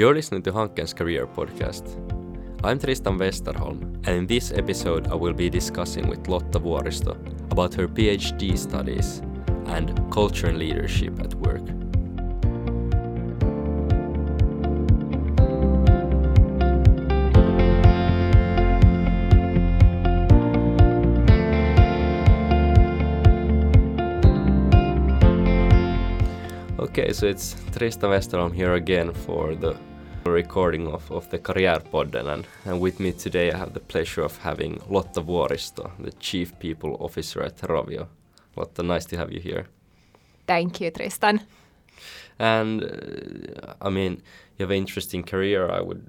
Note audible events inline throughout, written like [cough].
You're listening to Hanken's Career Podcast. I'm Tristan Westerholm, and in this episode, I will be discussing with Lotta Vuoristo about her PhD studies and culture and leadership at work. Okay, so it's Tristan Westerholm here again for the recording of, of the Karriärpodden and, and with me today I have the pleasure of having Lotta Vuoristo, the Chief People Officer at Rovio. Lotta, nice to have you here. Thank you, Tristan. And uh, I mean, you have an interesting career. I would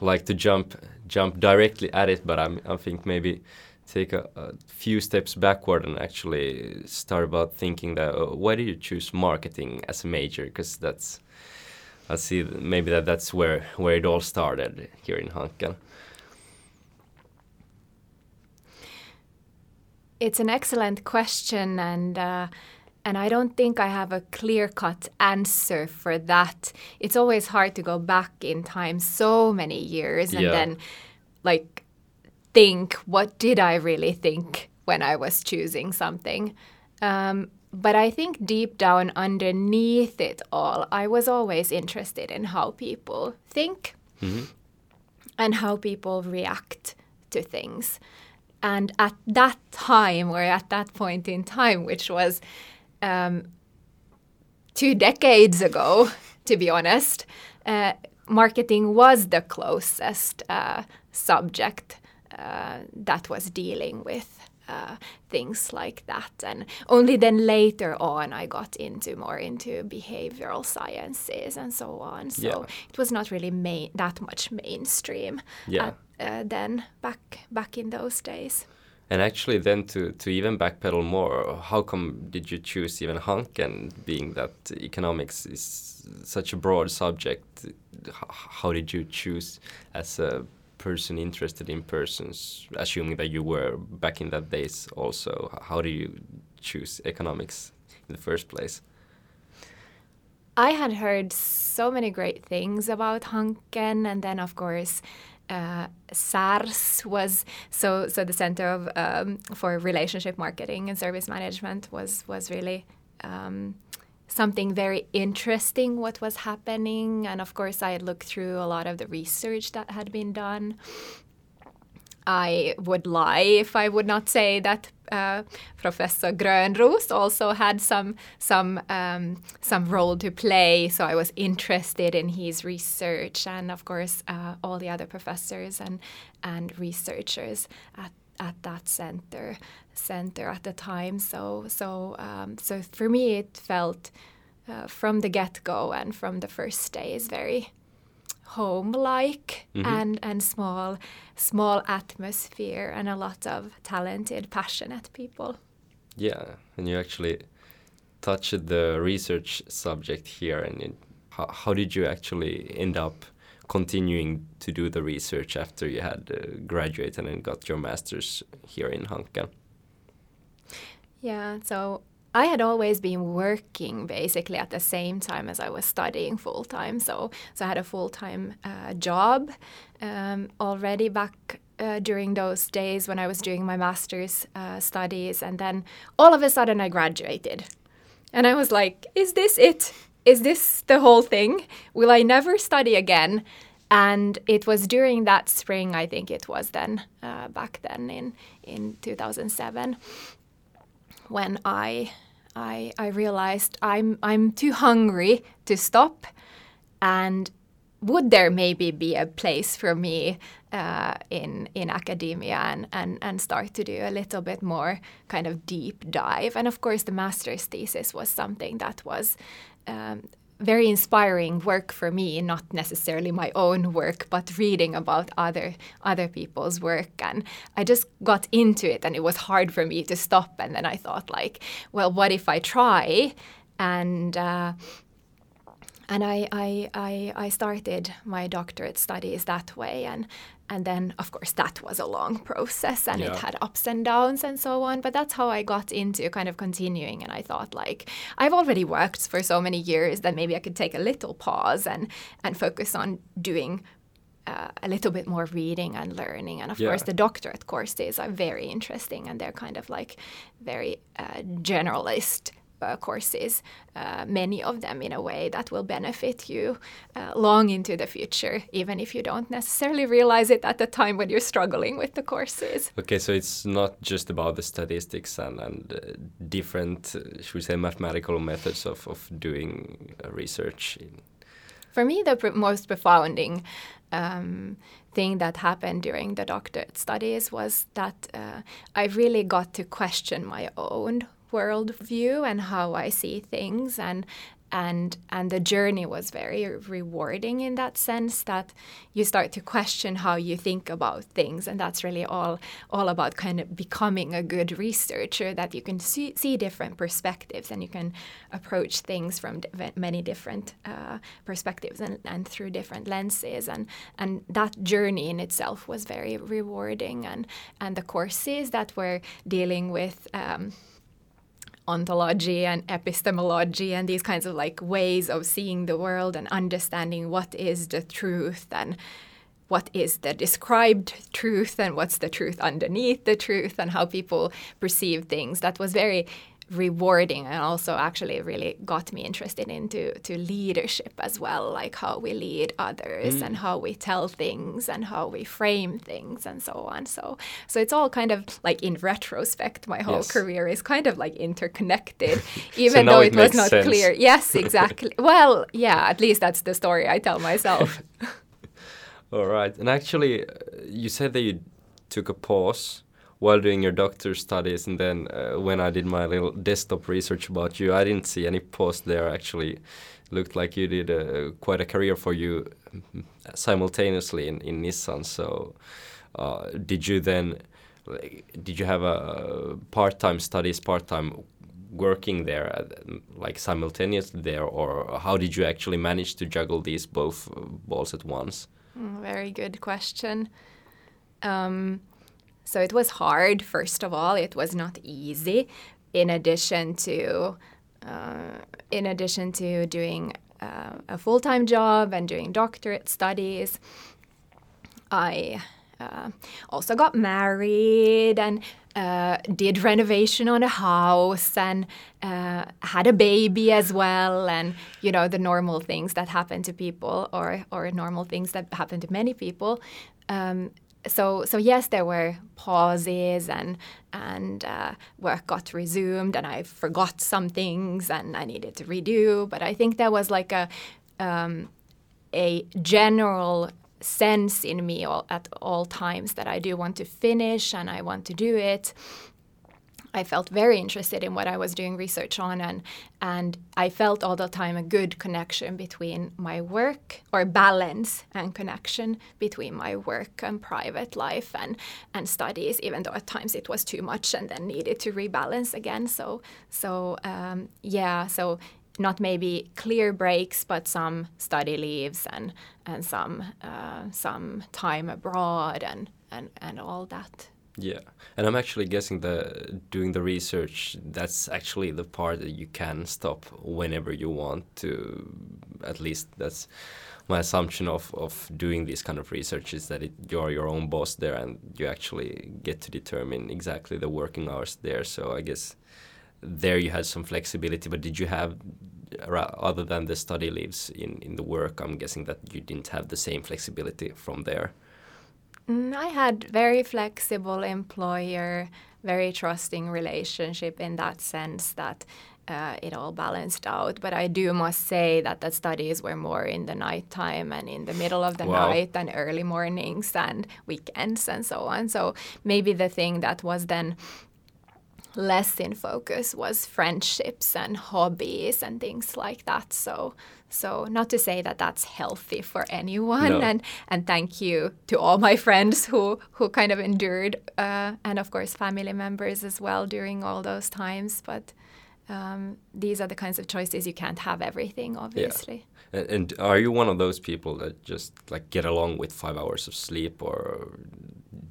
like to jump jump directly at it, but I'm, I think maybe take a, a, few steps backward and actually start about thinking that uh, why did you choose marketing as a major? Because that's I see maybe that that's where where it all started here in Hanken. It's an excellent question, and uh, and I don't think I have a clear cut answer for that. It's always hard to go back in time so many years and yeah. then like think what did I really think when I was choosing something. Um, but I think deep down underneath it all, I was always interested in how people think mm-hmm. and how people react to things. And at that time, or at that point in time, which was um, two decades ago, to be honest, uh, marketing was the closest uh, subject uh, that was dealing with uh, things like that. And only then later on, I got into more into behavioral sciences and so on. So yeah. it was not really main, that much mainstream. Yeah. At, uh, then back back in those days. And actually, then to, to even backpedal more, how come did you choose even Hanken, being that economics is such a broad subject? How did you choose as a person interested in persons, assuming that you were back in that days also, how do you choose economics in the first place? I had heard so many great things about Hanken, and then of course uh, CERS was so so the Center of um, for Relationship Marketing and Service Management was was really um, something very interesting what was happening. And of course i looked through a lot of the research that had been done. I would lie if i would not say that uh, professor grönroos also had some some um, some role to play. So i was interested in his research and of course uh, all the other professors and and researchers at at that center center at the time. So so um, so for me, it felt uh, from the get go and from the first days very home like mm-hmm. and and small small atmosphere and a lot of talented passionate people. Yeah, and you actually touched the research subject here and it, how, how did you actually end up continuing to do the research after you had uh, graduated and got your master's here in Hanken? Yeah, so I had always been working basically at the same time as I was studying full time. So, so I had a full time uh, job um, already back uh, during those days when I was doing my master's uh, studies. And then all of a sudden I graduated. And I was like, is this it? Is this the whole thing? Will I never study again? And it was during that spring, I think it was then, uh, back then in, in 2007, when I, I, I realized I'm, I'm too hungry to stop. And would there maybe be a place for me uh, in in academia and, and and start to do a little bit more kind of deep dive? And of course, the master's thesis was something that was um, very inspiring work for me, not necessarily my own work, but reading about other other people's work. And I just got into it, and it was hard for me to stop. And then I thought, like, well, what if I try? And uh, and I, I, I, I started my doctorate studies that way and and then of course that was a long [laughs] process and Yeah. it had ups and downs and so on but that's how i got into kind of continuing and i thought like i've already worked for so many years that maybe i could take a little pause and and focus on doing uh, a little bit more reading and learning and of Yeah. course the doctorate courses are very interesting and they're kind of like very uh, generalist uh, courses, uh, many of them in a way that will benefit you uh, long into the future, even if you don't necessarily realize it at the time when you're struggling with the courses. Okay, so it's not just about the statistics and, and uh, different, uh, should we say, mathematical methods of, of doing uh, research. In, For me, the pr- most profounding um, thing that happened during the doctorate studies was that uh, I really got to question my own worldview and how I see things and and and the journey was very rewarding in that sense that you start to question how you think about things and that's really all all about kind of becoming a good researcher that you can see, see different perspectives and you can approach things from di- many different uh, perspectives and, and through different lenses and and that journey in itself was very rewarding and and the courses that were dealing with um, ontology and epistemology and these kinds of like ways of seeing the world and understanding what is the truth and what is the described truth and what's the truth underneath the truth and how people perceive things. That was very rewarding and also actually really got me interested into to leadership as well like how we lead others and how we tell things and how we frame things and so on. So so it's all kind of like in retrospect my whole Yes. career is kind of like interconnected [laughs] even now though it it, was not sense. clear. Yes [laughs] exactly. Well yeah at least that's the story i tell myself. [laughs] All right, and actually, uh, you said that you took a pause while doing your doctor studies, and then uh, when I did my little desktop research about you, I didn't see any pause there. Actually, looked like you did uh, quite a career for you mm, simultaneously in, in Nissan. So, uh, did you then, like, did you have a part-time studies, part-time working there, uh, like simultaneously there, or how did you actually manage to juggle these both uh, balls at once? Mm, Very good question. Um, so it was hard, first of all. It was not easy. In addition to, uh, in addition to doing uh, a full-time job and doing doctorate studies, I uh, also got married and uh, did renovation on a house and uh, had a baby as well and you know the normal things that happen to people or or normal things that happen to many people um, so so yes there were pauses and and uh, work got resumed and I forgot some things and I needed to redo but I think there was like a um, a general sense in me all, at all times that I do want to finish and I want to do it. I felt very interested in what I was doing research on, and and I felt all the time a good connection between my work or balance and connection between my work and private life and and studies. Even though at times it was too much and then needed to rebalance again. So so um, yeah. So not maybe clear breaks, but some study leaves and and some uh, some time abroad and and and all that. Yeah, and I'm actually guessing that doing the research, that's actually the part that you can stop whenever you want to. At least that's my assumption of, of doing this kind of research is that it, you're your own boss there and you actually get to determine exactly the working hours there. So I guess there you had some flexibility, but did you have, other than the study leaves in, in the work, I'm guessing that you didn't have the same flexibility from there. Mm, I had very flexible employer, very trusting relationship in that sense that uh, it all balanced out. But I do must say that the studies were more in the nighttime and in the middle of the Wow. night and early mornings and weekends and so on. So maybe the thing that was then less in focus was friendships and hobbies and things like that. So, so not to say that that's healthy for anyone, No. and and thank you to all my friends who who kind of endured, uh, and of course family members as well during all those times. But um, these are the kinds of choices you can't have everything, obviously. Yeah. And, and are you one of those people that just like get along with five hours of sleep or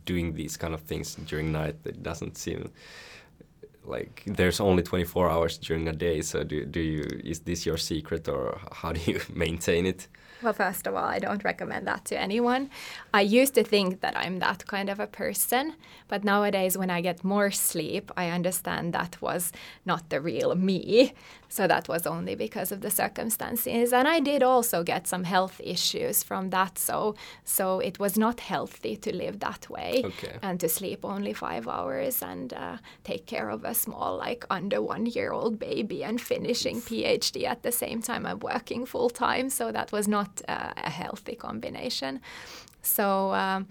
doing these kind of things during night that doesn't seem like there's only 24 hours during a day so do, do you is this your secret or how do you [laughs] maintain it well, first of all, I don't recommend that to anyone. I used to think that I'm that kind of a person, but nowadays, when I get more sleep, I understand that was not the real me. So that was only because of the circumstances. And I did also get some health issues from that. So, so it was not healthy to live that way okay. and to sleep only five hours and uh, take care of a small, like under one year old baby and finishing PhD at the same time I'm working full time. So that was not not uh, a healthy combination. So um,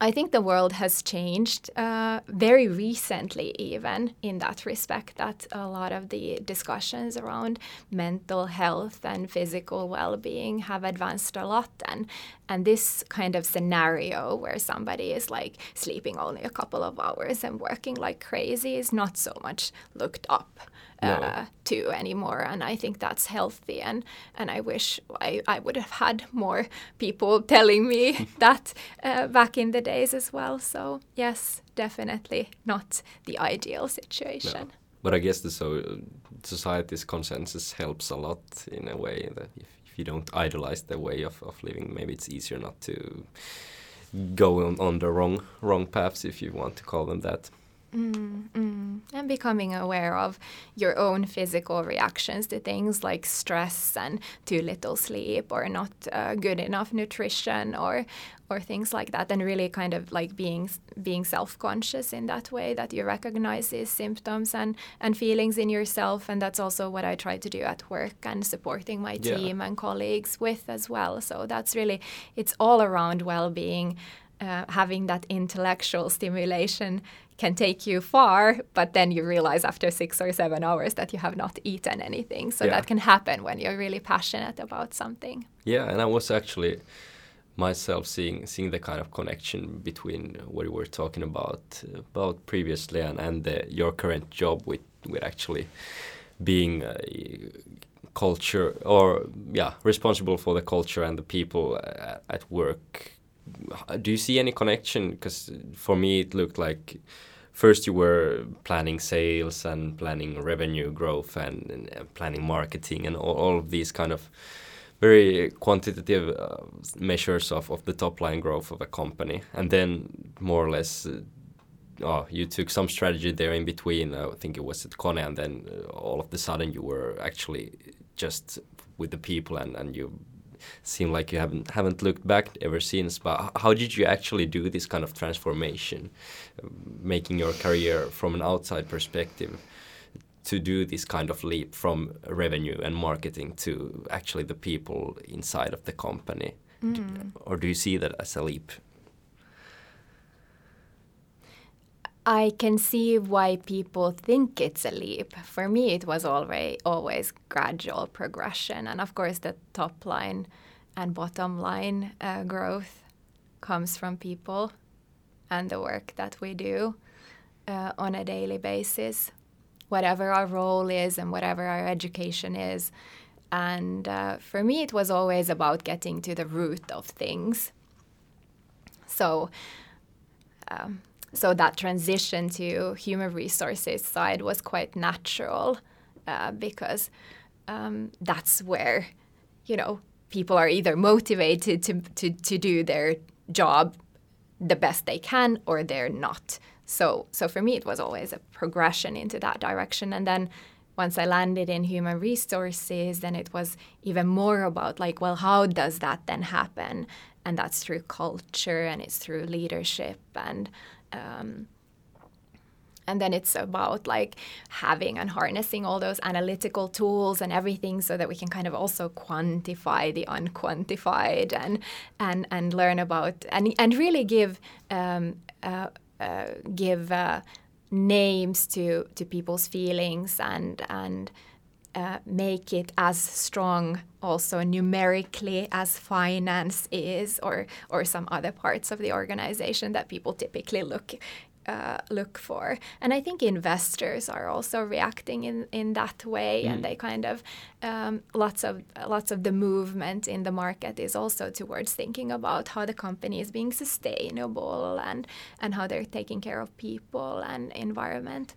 I think the world has changed uh, very recently, even in that respect, that a lot of the discussions around mental health and physical well being have advanced a lot. And, and this kind of scenario where somebody is like sleeping only a couple of hours and working like crazy is not so much looked up uh, to anymore. And I think that's healthy. And, and I wish I, I would have had more people telling me [laughs] that uh, back in the days as well. So, yes, definitely not the ideal situation. No. But I guess the so, society's consensus helps a lot in a way that if, if you don't idolize the way of, of living, maybe it's easier not to go on, on the wrong wrong paths, if you want to call them that. Mm, mm. And becoming aware of your own physical reactions to things like stress and too little sleep or not uh, good enough nutrition or or things like that, and really kind of like being being self-conscious in that way that you recognize these symptoms and and feelings in yourself, and that's also what I try to do at work and supporting my team yeah. and colleagues with as well. So that's really it's all around well-being. Uh, having that intellectual stimulation can take you far, but then you realize after six or seven hours that you have not eaten anything. So yeah. that can happen when you're really passionate about something. Yeah, and I was actually myself seeing seeing the kind of connection between what we were talking about about previously and, and the, your current job with with actually being a culture or yeah responsible for the culture and the people at, at work do you see any connection? Because for me, it looked like first you were planning sales and planning revenue growth and, and planning marketing and all, all, of these kind of very quantitative uh, measures of, of the top line growth of a company. And then more or less, uh, oh, you took some strategy there in between. I think it was at Kone, and then uh, all of the sudden you were actually just with the people and, and you seem like you haven't haven't looked back ever since. But how did you actually do this kind of transformation, making your career from an outside perspective? to do this kind of leap from revenue and marketing to actually the people inside of the company? Mm. Or do you see that as a leap? I can see why people think it's a leap. For me, it was always always gradual progression, and of course, the top line and bottom line uh, growth comes from people and the work that we do uh, on a daily basis, whatever our role is and whatever our education is. And uh, for me, it was always about getting to the root of things. So. Um, so that transition to human resources side was quite natural uh, because um, that's where you know people are either motivated to, to, to do their job the best they can or they're not so so for me it was always a progression into that direction and then once I landed in human resources, then it was even more about like, well, how does that then happen? And that's through culture and it's through leadership and um, and then it's about like having and harnessing all those analytical tools and everything so that we can kind of also quantify the unquantified and and and learn about and and really give um, uh, uh, give uh, names to to people's feelings and and uh, make it as strong also numerically as finance is or or some other parts of the organization that people typically look uh, look for. And I think investors are also reacting in, in that way, mm. and they kind of um, lots of lots of the movement in the market is also towards thinking about how the company is being sustainable and and how they're taking care of people and environment.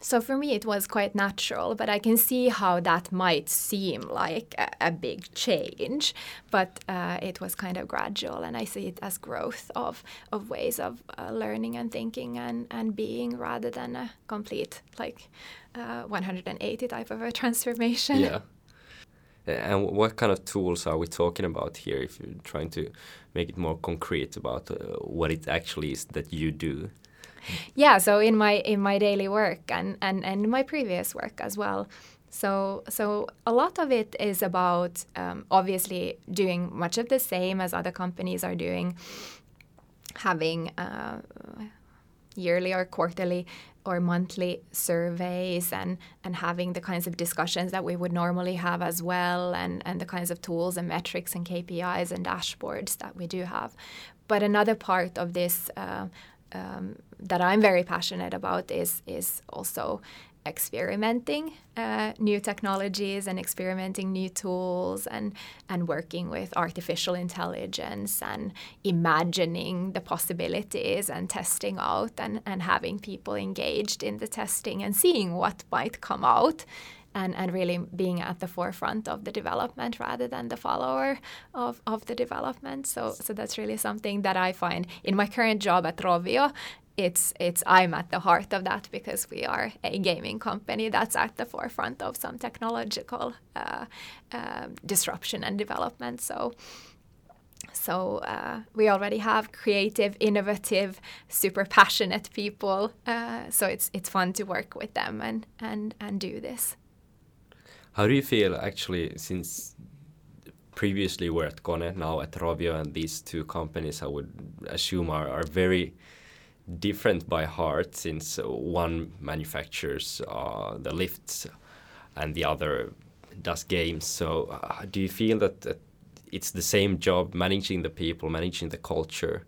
So for me, it was quite natural, but I can see how that might seem like a, a big change. But uh, it was kind of gradual, and I see it as growth of, of ways of uh, learning and thinking and, and being rather than a complete, like, uh, 180 type of a [laughs] transformation. Yeah. And what kind of tools are we talking about here if you're trying to make it more concrete about uh, what it actually is that you do? Yeah so in my in my daily work and and and my previous work as well. So so a lot of it is about um, obviously doing much of the same as other companies are doing having uh, yearly or quarterly or monthly surveys and and having the kinds of discussions that we would normally have as well and and the kinds of tools and metrics and KPIs and dashboards that we do have. But another part of this uh, um, that I'm very passionate about is is also experimenting uh, new technologies and experimenting new tools and and working with artificial intelligence and imagining the possibilities and testing out and, and having people engaged in the testing and seeing what might come out and, and really being at the forefront of the development rather than the follower of, of the development. So, so that's really something that I find in my current job at Rovio. It's, it's I'm at the heart of that because we are a gaming company that's at the forefront of some technological uh, uh, disruption and development. So, so uh, we already have creative, innovative, super passionate people. Uh, so it's it's fun to work with them and and and do this. How do you feel actually since previously were at Kone, now at Rovio, and these two companies I would assume are, are very different by heart since one manufactures uh, the lifts and the other does games. So uh, do you feel that, that it's the same job managing the people, managing the culture?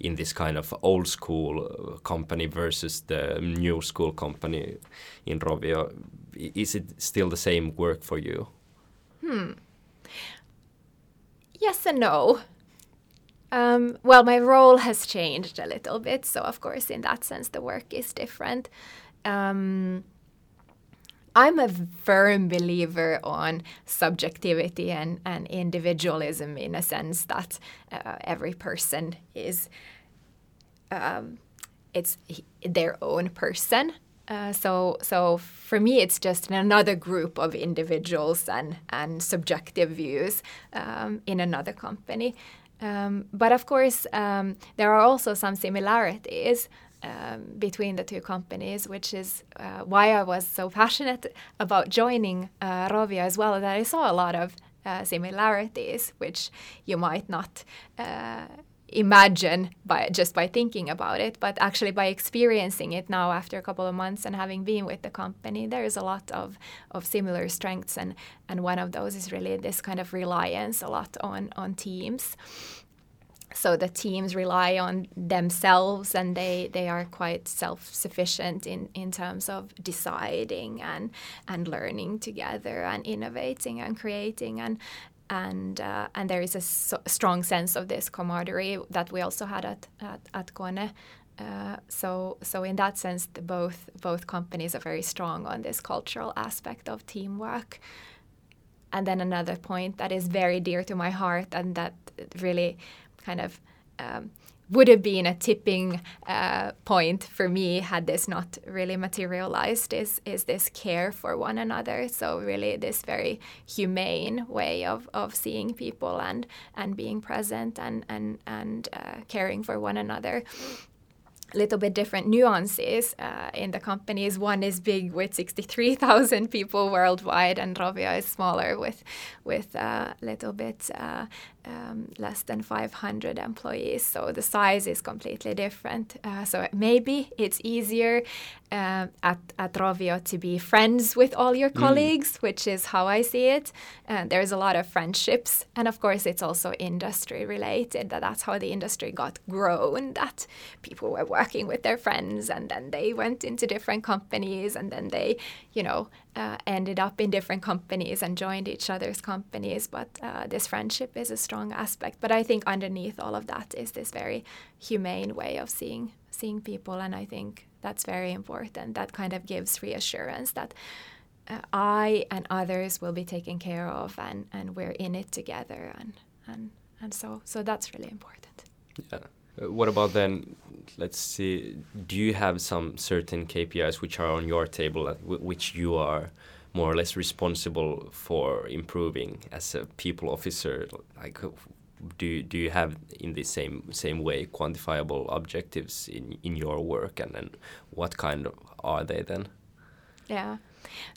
in this kind of old school uh, company versus the new school company in Rovio. Is it still the same work for you? Hmm. Yes and no. Um, well, my role has changed a little bit, so of course, in that sense, the work is different. Um, I'm a firm believer on subjectivity and, and individualism in a sense that uh, every person is um, it's their own person. Uh, so so for me it's just another group of individuals and and subjective views um, in another company. Um, but of course um, there are also some similarities um, between the two companies, which is uh, why I was so passionate about joining uh, as well. That I saw a lot of uh, similarities, which you might not uh, imagine by just by thinking about it, but actually by experiencing it now after a couple of months and having been with the company, there is a lot of, of similar strengths, and and one of those is really this kind of reliance a lot on on teams. So the teams rely on themselves and they, they are quite self-sufficient in, in terms of deciding and and learning together and innovating and creating and and uh, and there is a so strong sense of this camaraderie that we also had at at, at Kone. Uh, so so in that sense, both both companies are very strong on this cultural aspect of teamwork. And then another point that is very dear to my heart and that really kind of um, would have been a tipping uh, point for me had this not really materialized is is this care for one another so really this very humane way of, of seeing people and and being present and and and uh, caring for one another A little bit different nuances uh, in the companies. One is big with 63,000 people worldwide, and Rovio is smaller with with a uh, little bit uh, um, less than 500 employees. So the size is completely different. Uh, so maybe it's easier uh, at, at Rovio to be friends with all your colleagues, mm. which is how I see it. Uh, there's a lot of friendships. And of course, it's also industry related, that that's how the industry got grown, that people were working with their friends and then they went into different companies and then they, you know, uh, ended up in different companies and joined each other's companies. But uh, this friendship is a strong aspect. But I think underneath all of that is this very humane way of seeing seeing people, and I think that's very important. That kind of gives reassurance that uh, I and others will be taken care of, and, and we're in it together, and and and so so that's really important. Yeah. Uh, what about then? Let's see. Do you have some certain KPIs which are on your table, which you are more or less responsible for improving as a people officer? Like, do do you have in the same same way quantifiable objectives in in your work, and then what kind of are they then? Yeah.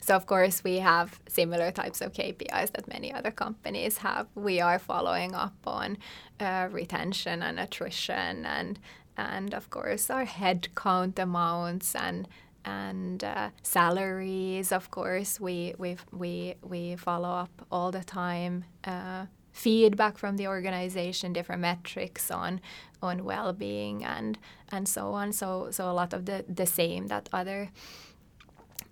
So of course we have similar types of KPIs that many other companies have. We are following up on uh, retention and attrition, and and of course our headcount amounts and and uh, salaries. Of course we we we we follow up all the time. Uh, feedback from the organization, different metrics on on well-being and and so on. So so a lot of the the same that other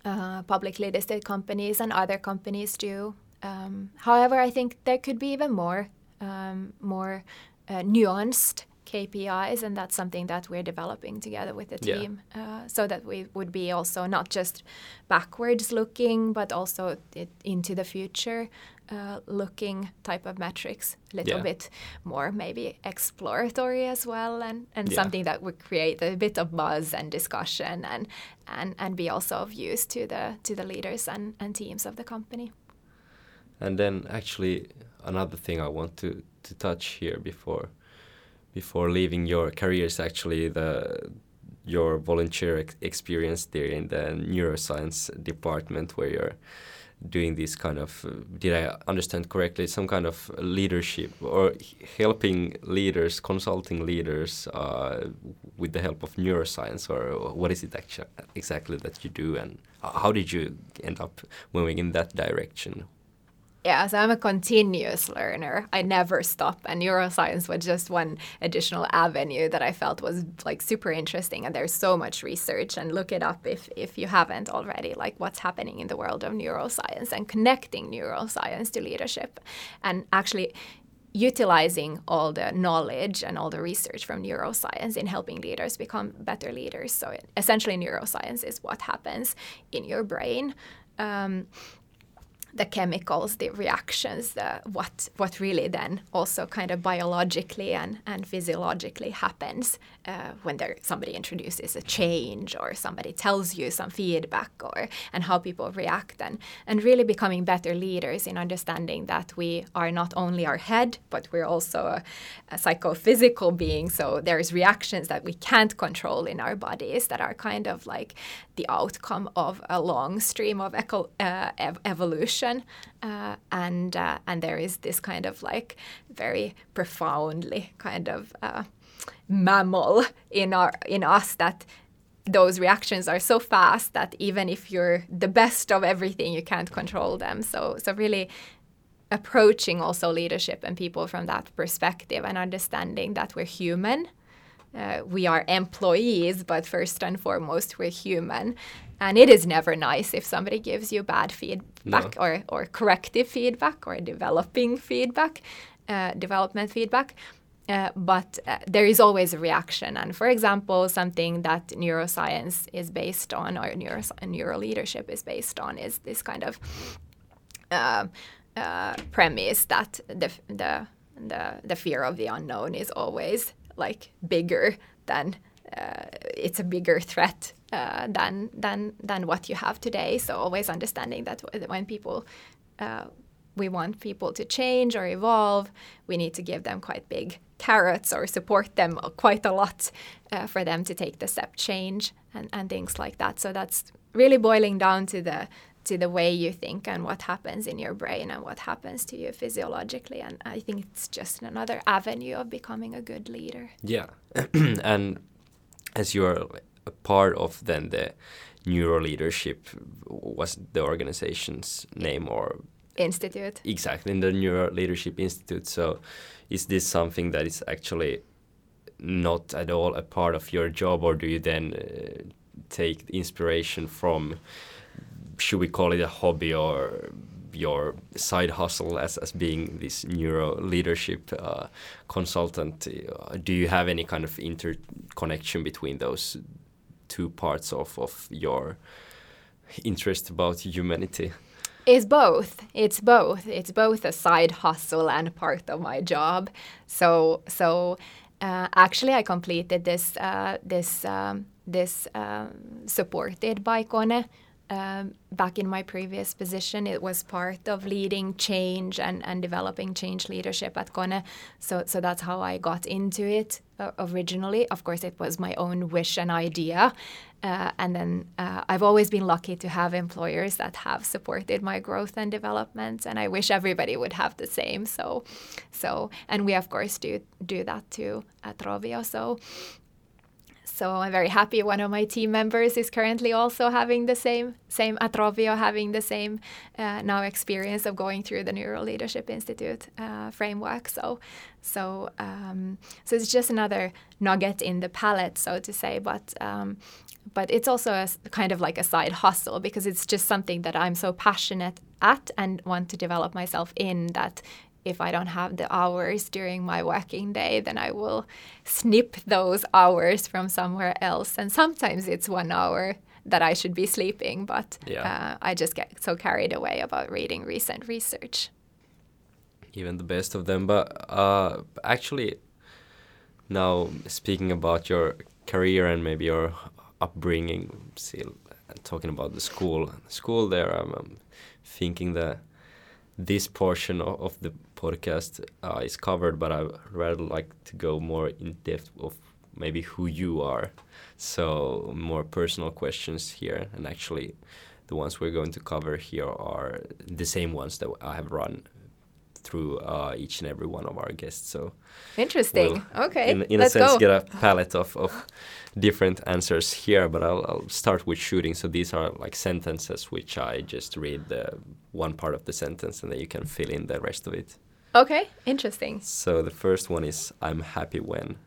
uh, publicly listed companies and other companies do. Um, however, I think there could be even more um, more uh, nuanced KPIs, and that's something that we're developing together with the team, yeah. uh, so that we would be also not just backwards looking, but also it, into the future uh, looking type of metrics, a little yeah. bit more maybe exploratory as well, and, and yeah. something that would create a bit of buzz and discussion, and and and be also of use to the to the leaders and, and teams of the company. And then actually another thing I want to to touch here before before leaving your career is actually the your volunteer ex experience there in the neuroscience department where you're doing this kind of uh, did i understand correctly some kind of leadership or helping leaders consulting leaders uh, with the help of neuroscience or what is it actually exactly that you do? And how did you end up moving in that direction yeah, so I'm a continuous learner. I never stop. And neuroscience was just one additional avenue that I felt was like super interesting. And there's so much research and look it up if, if you haven't already, like what's happening in the world of neuroscience and connecting neuroscience to leadership. And actually utilizing all the knowledge and all the research from neuroscience in helping leaders become better leaders. So essentially neuroscience is what happens in your brain. Um, the chemicals, the reactions, the, what what really then also kind of biologically and, and physiologically happens uh, when there somebody introduces a change or somebody tells you some feedback or and how people react and and really becoming better leaders in understanding that we are not only our head but we're also a, a psychophysical being. So there's reactions that we can't control in our bodies that are kind of like the outcome of a long stream of eco, uh, ev- evolution, uh, and uh, and there is this kind of like very profoundly kind of uh, mammal in our in us that those reactions are so fast that even if you're the best of everything, you can't control them. So so really approaching also leadership and people from that perspective and understanding that we're human uh, we are employees, but first and foremost, we're human. And it is never nice if somebody gives you bad feedback no. or, or corrective feedback or developing feedback, uh, development feedback. Uh, but uh, there is always a reaction. And for example, something that neuroscience is based on, or neuro, neuro leadership is based on, is this kind of uh, uh, premise that the, the, the, the fear of the unknown is always like bigger than uh, it's a bigger threat uh, than than than what you have today. So always understanding that when people uh, we want people to change or evolve, we need to give them quite big carrots or support them quite a lot uh, for them to take the step change and, and things like that. So that's really boiling down to the to the way you think and what happens in your brain and what happens to you physiologically. And I think it's just another avenue of becoming a good leader. Yeah. [clears throat] and as you're a part of then the neuro leadership was the organization's name or institute exactly in the neuro leadership institute so is this something that is actually not at all a part of your job or do you then uh, take inspiration from should we call it a hobby or your side hustle as, as being this neuro leadership uh, consultant? Uh, do you have any kind of interconnection between those two parts of, of your interest about humanity? It's both. It's both. It's both a side hustle and part of my job. So so uh, actually i completed this uh, this um, this um, supported by kone um, back in my previous position, it was part of leading change and, and developing change leadership at Kone. So, so that's how I got into it uh, originally. Of course, it was my own wish and idea. Uh, and then uh, I've always been lucky to have employers that have supported my growth and development, and I wish everybody would have the same. So, so and we of course do do that too at Rovio. So, so I'm very happy one of my team members is currently also having the same, same at Rovio, having the same uh, now experience of going through the Neuro Leadership Institute uh, framework. So, so, um, so it's just another nugget in the palette, so to say. But um, but it's also a kind of like a side hustle because it's just something that I'm so passionate at and want to develop myself in that if I don't have the hours during my working day, then I will snip those hours from somewhere else. And sometimes it's one hour that I should be sleeping, but yeah. uh, I just get so carried away about reading recent research. Even the best of them. But uh, actually, now speaking about your career and maybe your upbringing, still talking about the school, school there, I'm, I'm thinking that this portion of, of the podcast uh, is covered, but I'd rather like to go more in depth of maybe who you are. So more personal questions here, and actually, the ones we're going to cover here are the same ones that I have run through uh, each and every one of our guests. So interesting. We'll okay, in, in Let's a sense, go. get a palette of, of different answers here. But I'll, I'll start with shooting. So these are like sentences which I just read the one part of the sentence, and then you can fill in the rest of it. Okay, interesting. So the first one is I'm happy when.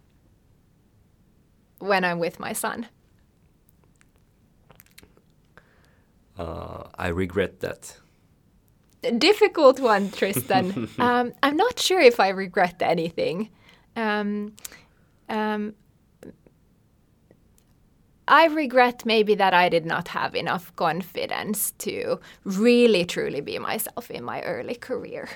When I'm with my son. Uh, I regret that difficult one, Tristan. [laughs] um, I'm not sure if I regret anything. Um, um, I regret maybe that I did not have enough confidence to really truly be myself in my early career.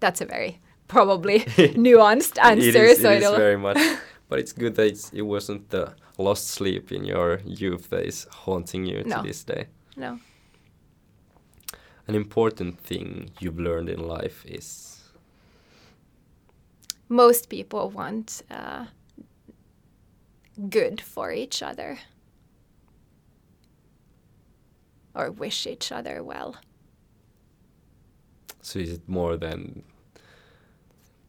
That's a very probably [laughs] [laughs] nuanced answer. it is, so it is very much. [laughs] But it's good that it wasn't the lost sleep in your youth that is haunting you no. to this day. No an important thing you've learned in life is? Most people want uh, good for each other or wish each other well. So is it more than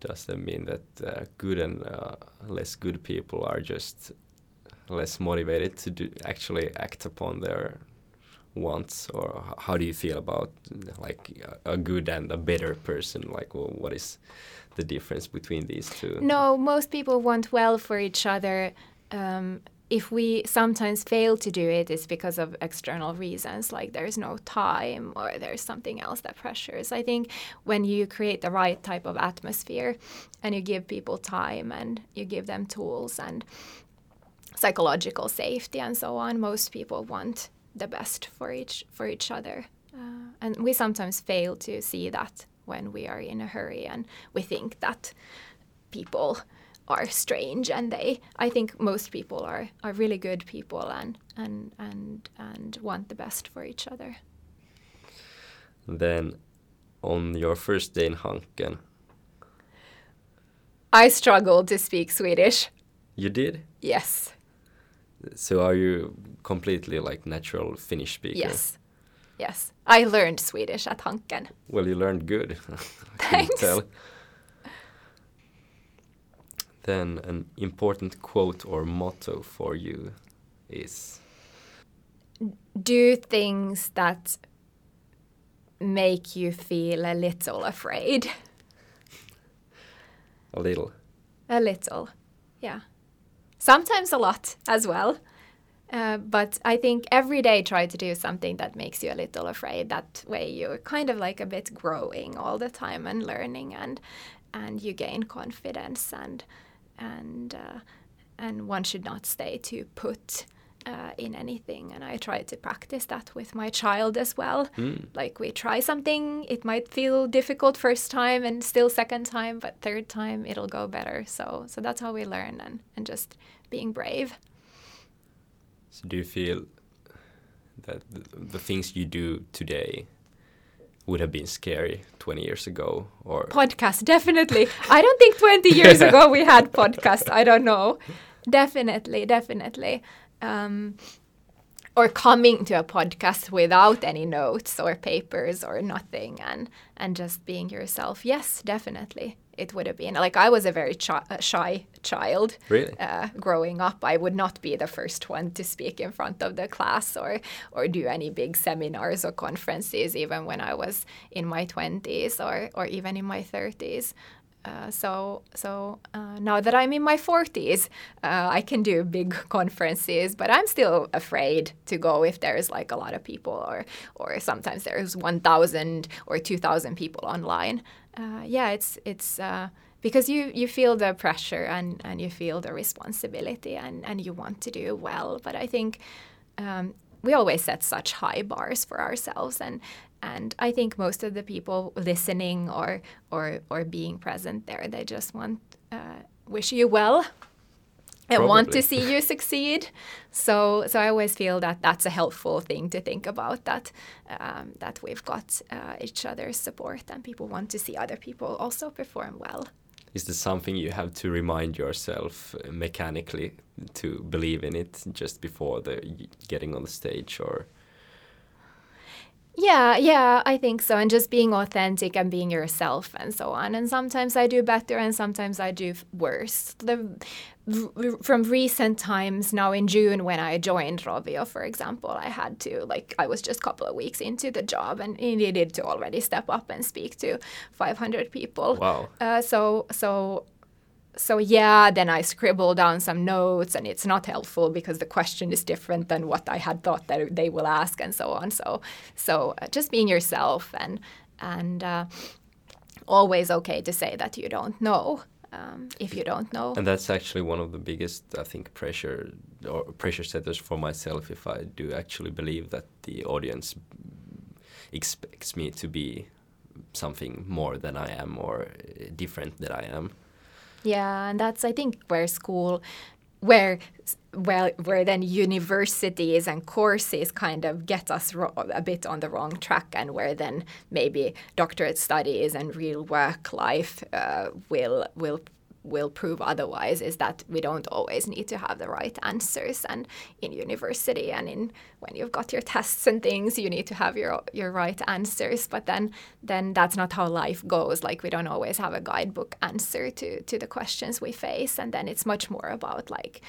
does that mean that uh, good and uh, less good people are just less motivated to do, actually act upon their wants or how do you feel about like a good and a better person? Like well, what is the difference between these two? No most people want well for each other um, if we sometimes fail to do it it's because of external reasons like there's no time or there's something else that pressures i think when you create the right type of atmosphere and you give people time and you give them tools and psychological safety and so on most people want the best for each for each other. Uh, and we sometimes fail to see that when we are in a hurry and we think that people are strange and they I think most people are are really good people and and and and want the best for each other. Then on your first day in Hanken I struggled to speak Swedish. You did? Yes. So are you completely like natural Finnish speaker? Yes. Yes. I learned Swedish at Hanken. Well, you learned good. [laughs] Thanks. Then an important quote or motto for you is do things that make you feel a little afraid. A little. A little, yeah. Sometimes a lot as well. Uh, but I think every day try to do something that makes you a little afraid. That way you're kind of like a bit growing all the time and learning, and and you gain confidence and and uh, and one should not stay too put uh, in anything. And I try to practice that with my child as well. Mm. Like we try something, it might feel difficult first time and still second time, but third time it'll go better. So so that's how we learn and, and just being brave. So do you feel that the, the things you do today would have been scary 20 years ago or podcast definitely. I don't think 20 years [laughs] ago we had podcast. I don't know. Definitely definitely. Um, or coming to a podcast without any notes or papers or nothing and and just being yourself. Yes definitely. It would have been. Like i was a very chi- shy child really uh, growing up i would not be the first one to speak in front of the class or or do any big seminars or conferences even when i was in my 20s or or even in my 30s uh, so so uh, now that I'm in my 40s, uh, I can do big [laughs] conferences, but I'm still afraid to go if there's like a lot of people, or or sometimes there's 1,000 or 2,000 people online. Uh, yeah, it's it's uh, because you you feel the pressure and and you feel the responsibility and and you want to do well. But I think. Um, we always set such high bars for ourselves and and I think most of the people listening or or or being present there, they just want uh, wish you well and want to see you succeed. So so I always feel that that's a helpful thing to think about that um, that we've got uh, each other's support and people want to see other people also perform well. Is this something you have to remind yourself uh, mechanically to believe in it just before the getting on the stage or Yeah, yeah, I think so. And just being authentic and being yourself and so on. And sometimes I do better and sometimes I do worse. The, from recent times, now in June when I joined Rovio, for example, I had to, like, I was just a couple of weeks into the job and needed to already step up and speak to 500 people. wow Uh, so, so so yeah, then I scribble down some notes, and it's not helpful because the question is different than what I had thought that they will ask, and so on. So, so uh, just being yourself, and and uh, always okay to say that you don't know um, if you don't know. and that's actually one of the biggest i think pressure or pressure setters for myself if i do actually believe that the audience expects me to be something more than i am or different than i am Yeah, and that's I think where school, where well, where then universities and courses kind of get us ro- a bit on the wrong track, and where then maybe doctorate studies and real work life uh, will will will prove otherwise is that we don't always need to have the right answers. And in university and in when you've got your tests and things you need to have your your right answers. But then then that's not how life goes. Like we don't always have a guidebook answer to to the questions we face. And then it's much more about like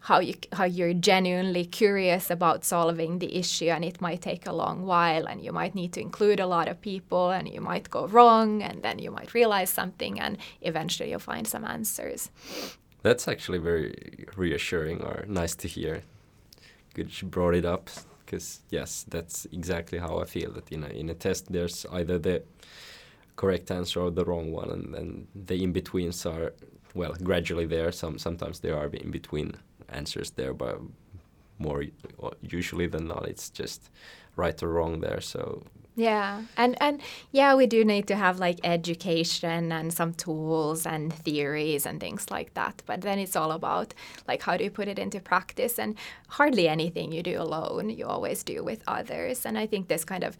how you how you're genuinely curious about solving the issue and it might take a long while and you might need to include a lot of people and you might go wrong and then you might realize something and eventually you'll find some answers That's actually very reassuring or nice to hear. Good you brought it up because yes, that's exactly how I feel. That in a in a test, there's either the correct answer or the wrong one, and then the in betweens are well gradually there. Some sometimes there are in between answers there, but more usually than not, it's just right or wrong there. So Yeah, and and yeah, we do need to have like education and some tools and theories and things like that. But then it's all about like how do you put it into practice? And hardly anything you do alone, you always do with others. And I think this kind of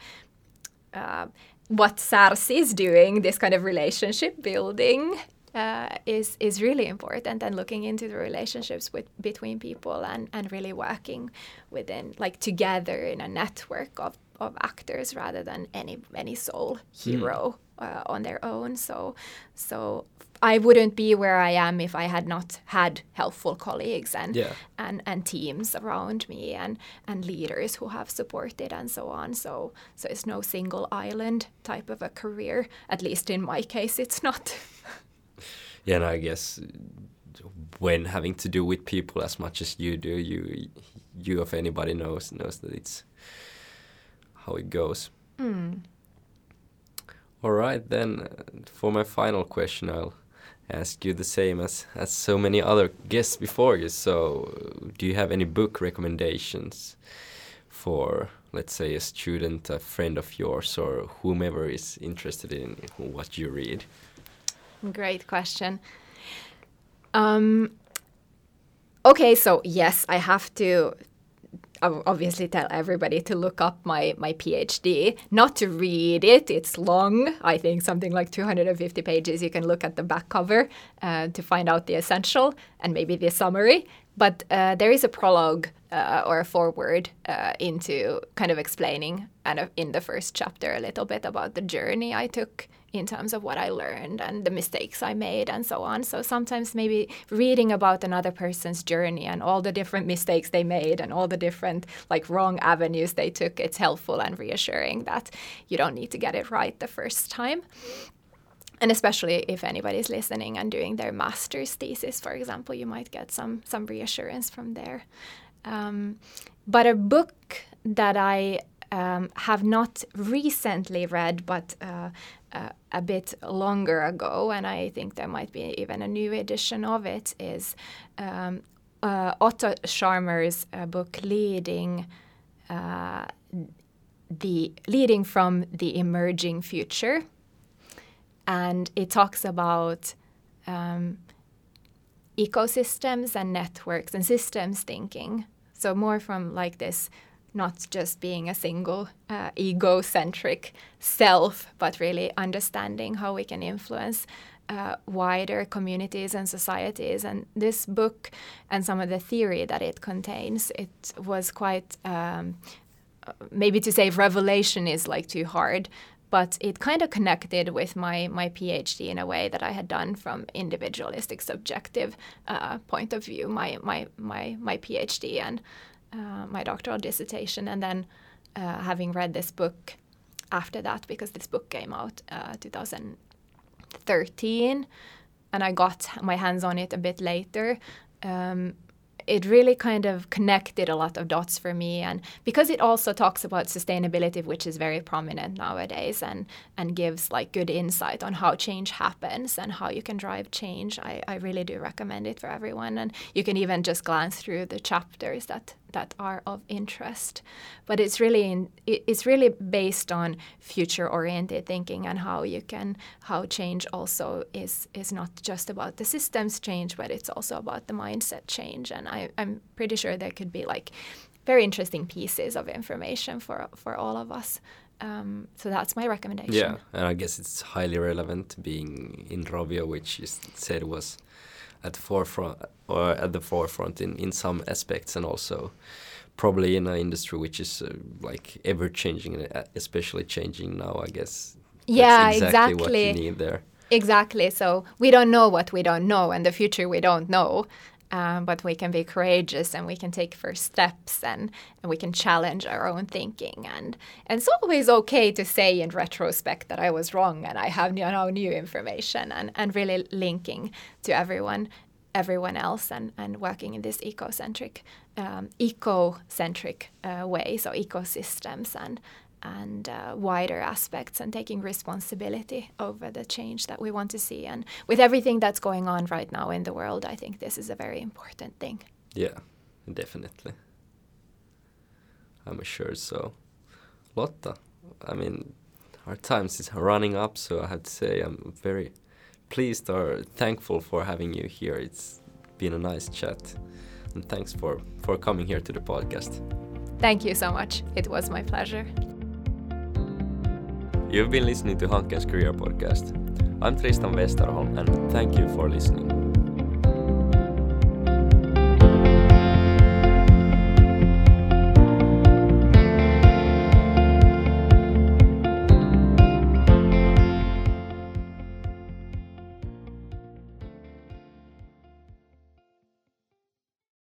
uh, what SARS is doing, this kind of relationship building, uh, is is really important. And looking into the relationships with between people and and really working within like together in a network of of actors rather than any any sole hero uh, on their own. So, so I wouldn't be where I am if I had not had helpful colleagues and Yeah. and, and teams around me and and leaders who have supported and so on. So so it's no single island type of a career. At least in my case, it's not. [laughs] Yeah, and I guess when having to do with people as much as you do, you you if anybody knows knows that it's how it goes. Hmm. All right, then for my final question, I'll ask you the same as as so many other guests before you. So, do you have any book recommendations for, let's say, a student, a friend of yours, or whomever is interested in what you read? Great question. Um, okay, so yes, I have to obviously tell everybody to look up my my PhD. Not to read it; it's long. I think something like 250 pages. You can look at the back cover uh, to find out the essential and maybe the summary. But uh, there is a prologue uh, or a foreword uh, into kind of explaining, and uh, in the first chapter, a little bit about the journey I took in terms of what I learned and the mistakes I made and so on. So sometimes maybe reading about another person's journey and all the different mistakes they made and all the different like wrong avenues they took, it's helpful and reassuring that you don't need to get it right the first time. And especially if anybody's listening and doing their master's thesis, for example, you might get some some reassurance from there. Um, but a book that I um, have not recently read, but uh, uh, a bit longer ago, and I think there might be even a new edition of it, is um, uh, Otto Scharmer's uh, book "Leading." Uh, the leading from the emerging future and it talks about um, ecosystems and networks and systems thinking. So more from like this, not just being a single uh, egocentric self, but really understanding how we can influence uh, wider communities and societies. And this book and some of the theory that it contains, it was quite. Um, maybe to say revelation is like too hard, but it kind of connected with my my PhD in a way that I had done from individualistic subjective uh, point of view. My my my my PhD and uh, my doctoral dissertation, and then uh, having read this book after that because this book came out uh, 2013, and I got my hands on it a bit later. Um, it really kind of connected a lot of dots for me and because it also talks about sustainability which is very prominent nowadays and and gives like good insight on how change happens and how you can drive change i, I really do recommend it for everyone and you can even just glance through the chapters that that are of interest. But it's really in, it's really based on future oriented thinking and how you can how change also is is not just about the systems change but it's also about the mindset change. And I, i'm pretty sure there could be like very interesting pieces of information for for all of us. Um, so that's my recommendation. Yeah, and I guess it's highly relevant being in Rovio, which you said was at the forefront or at the forefront in, in some aspects, and also probably in an industry which is uh, like ever changing, and uh, especially changing now. I guess. Yeah, exactly. What you need there. Exactly. So we don't know what we don't know, and the future we don't know. Um, but we can be courageous and we can take first steps and, and we can challenge our own thinking. And, and it's always okay to say in retrospect that I was wrong and I have now new information and, and really linking to everyone everyone else and, and working in this ecocentric um, ecocentric uh, way, so ecosystems and and uh, wider aspects and taking responsibility over the change that we want to see. And with everything that's going on right now in the world, I think this is a very important thing. Yeah, definitely. I'm sure so. Lotta, I mean, our times is running up, so I have to say I'm very pleased or thankful for having you here. It's been a nice chat, and thanks for for coming here to the podcast. Thank you so much. It was my pleasure. You've been listening to Hankens Career Podcast. I'm Tristan Westerholm, and thank you for listening.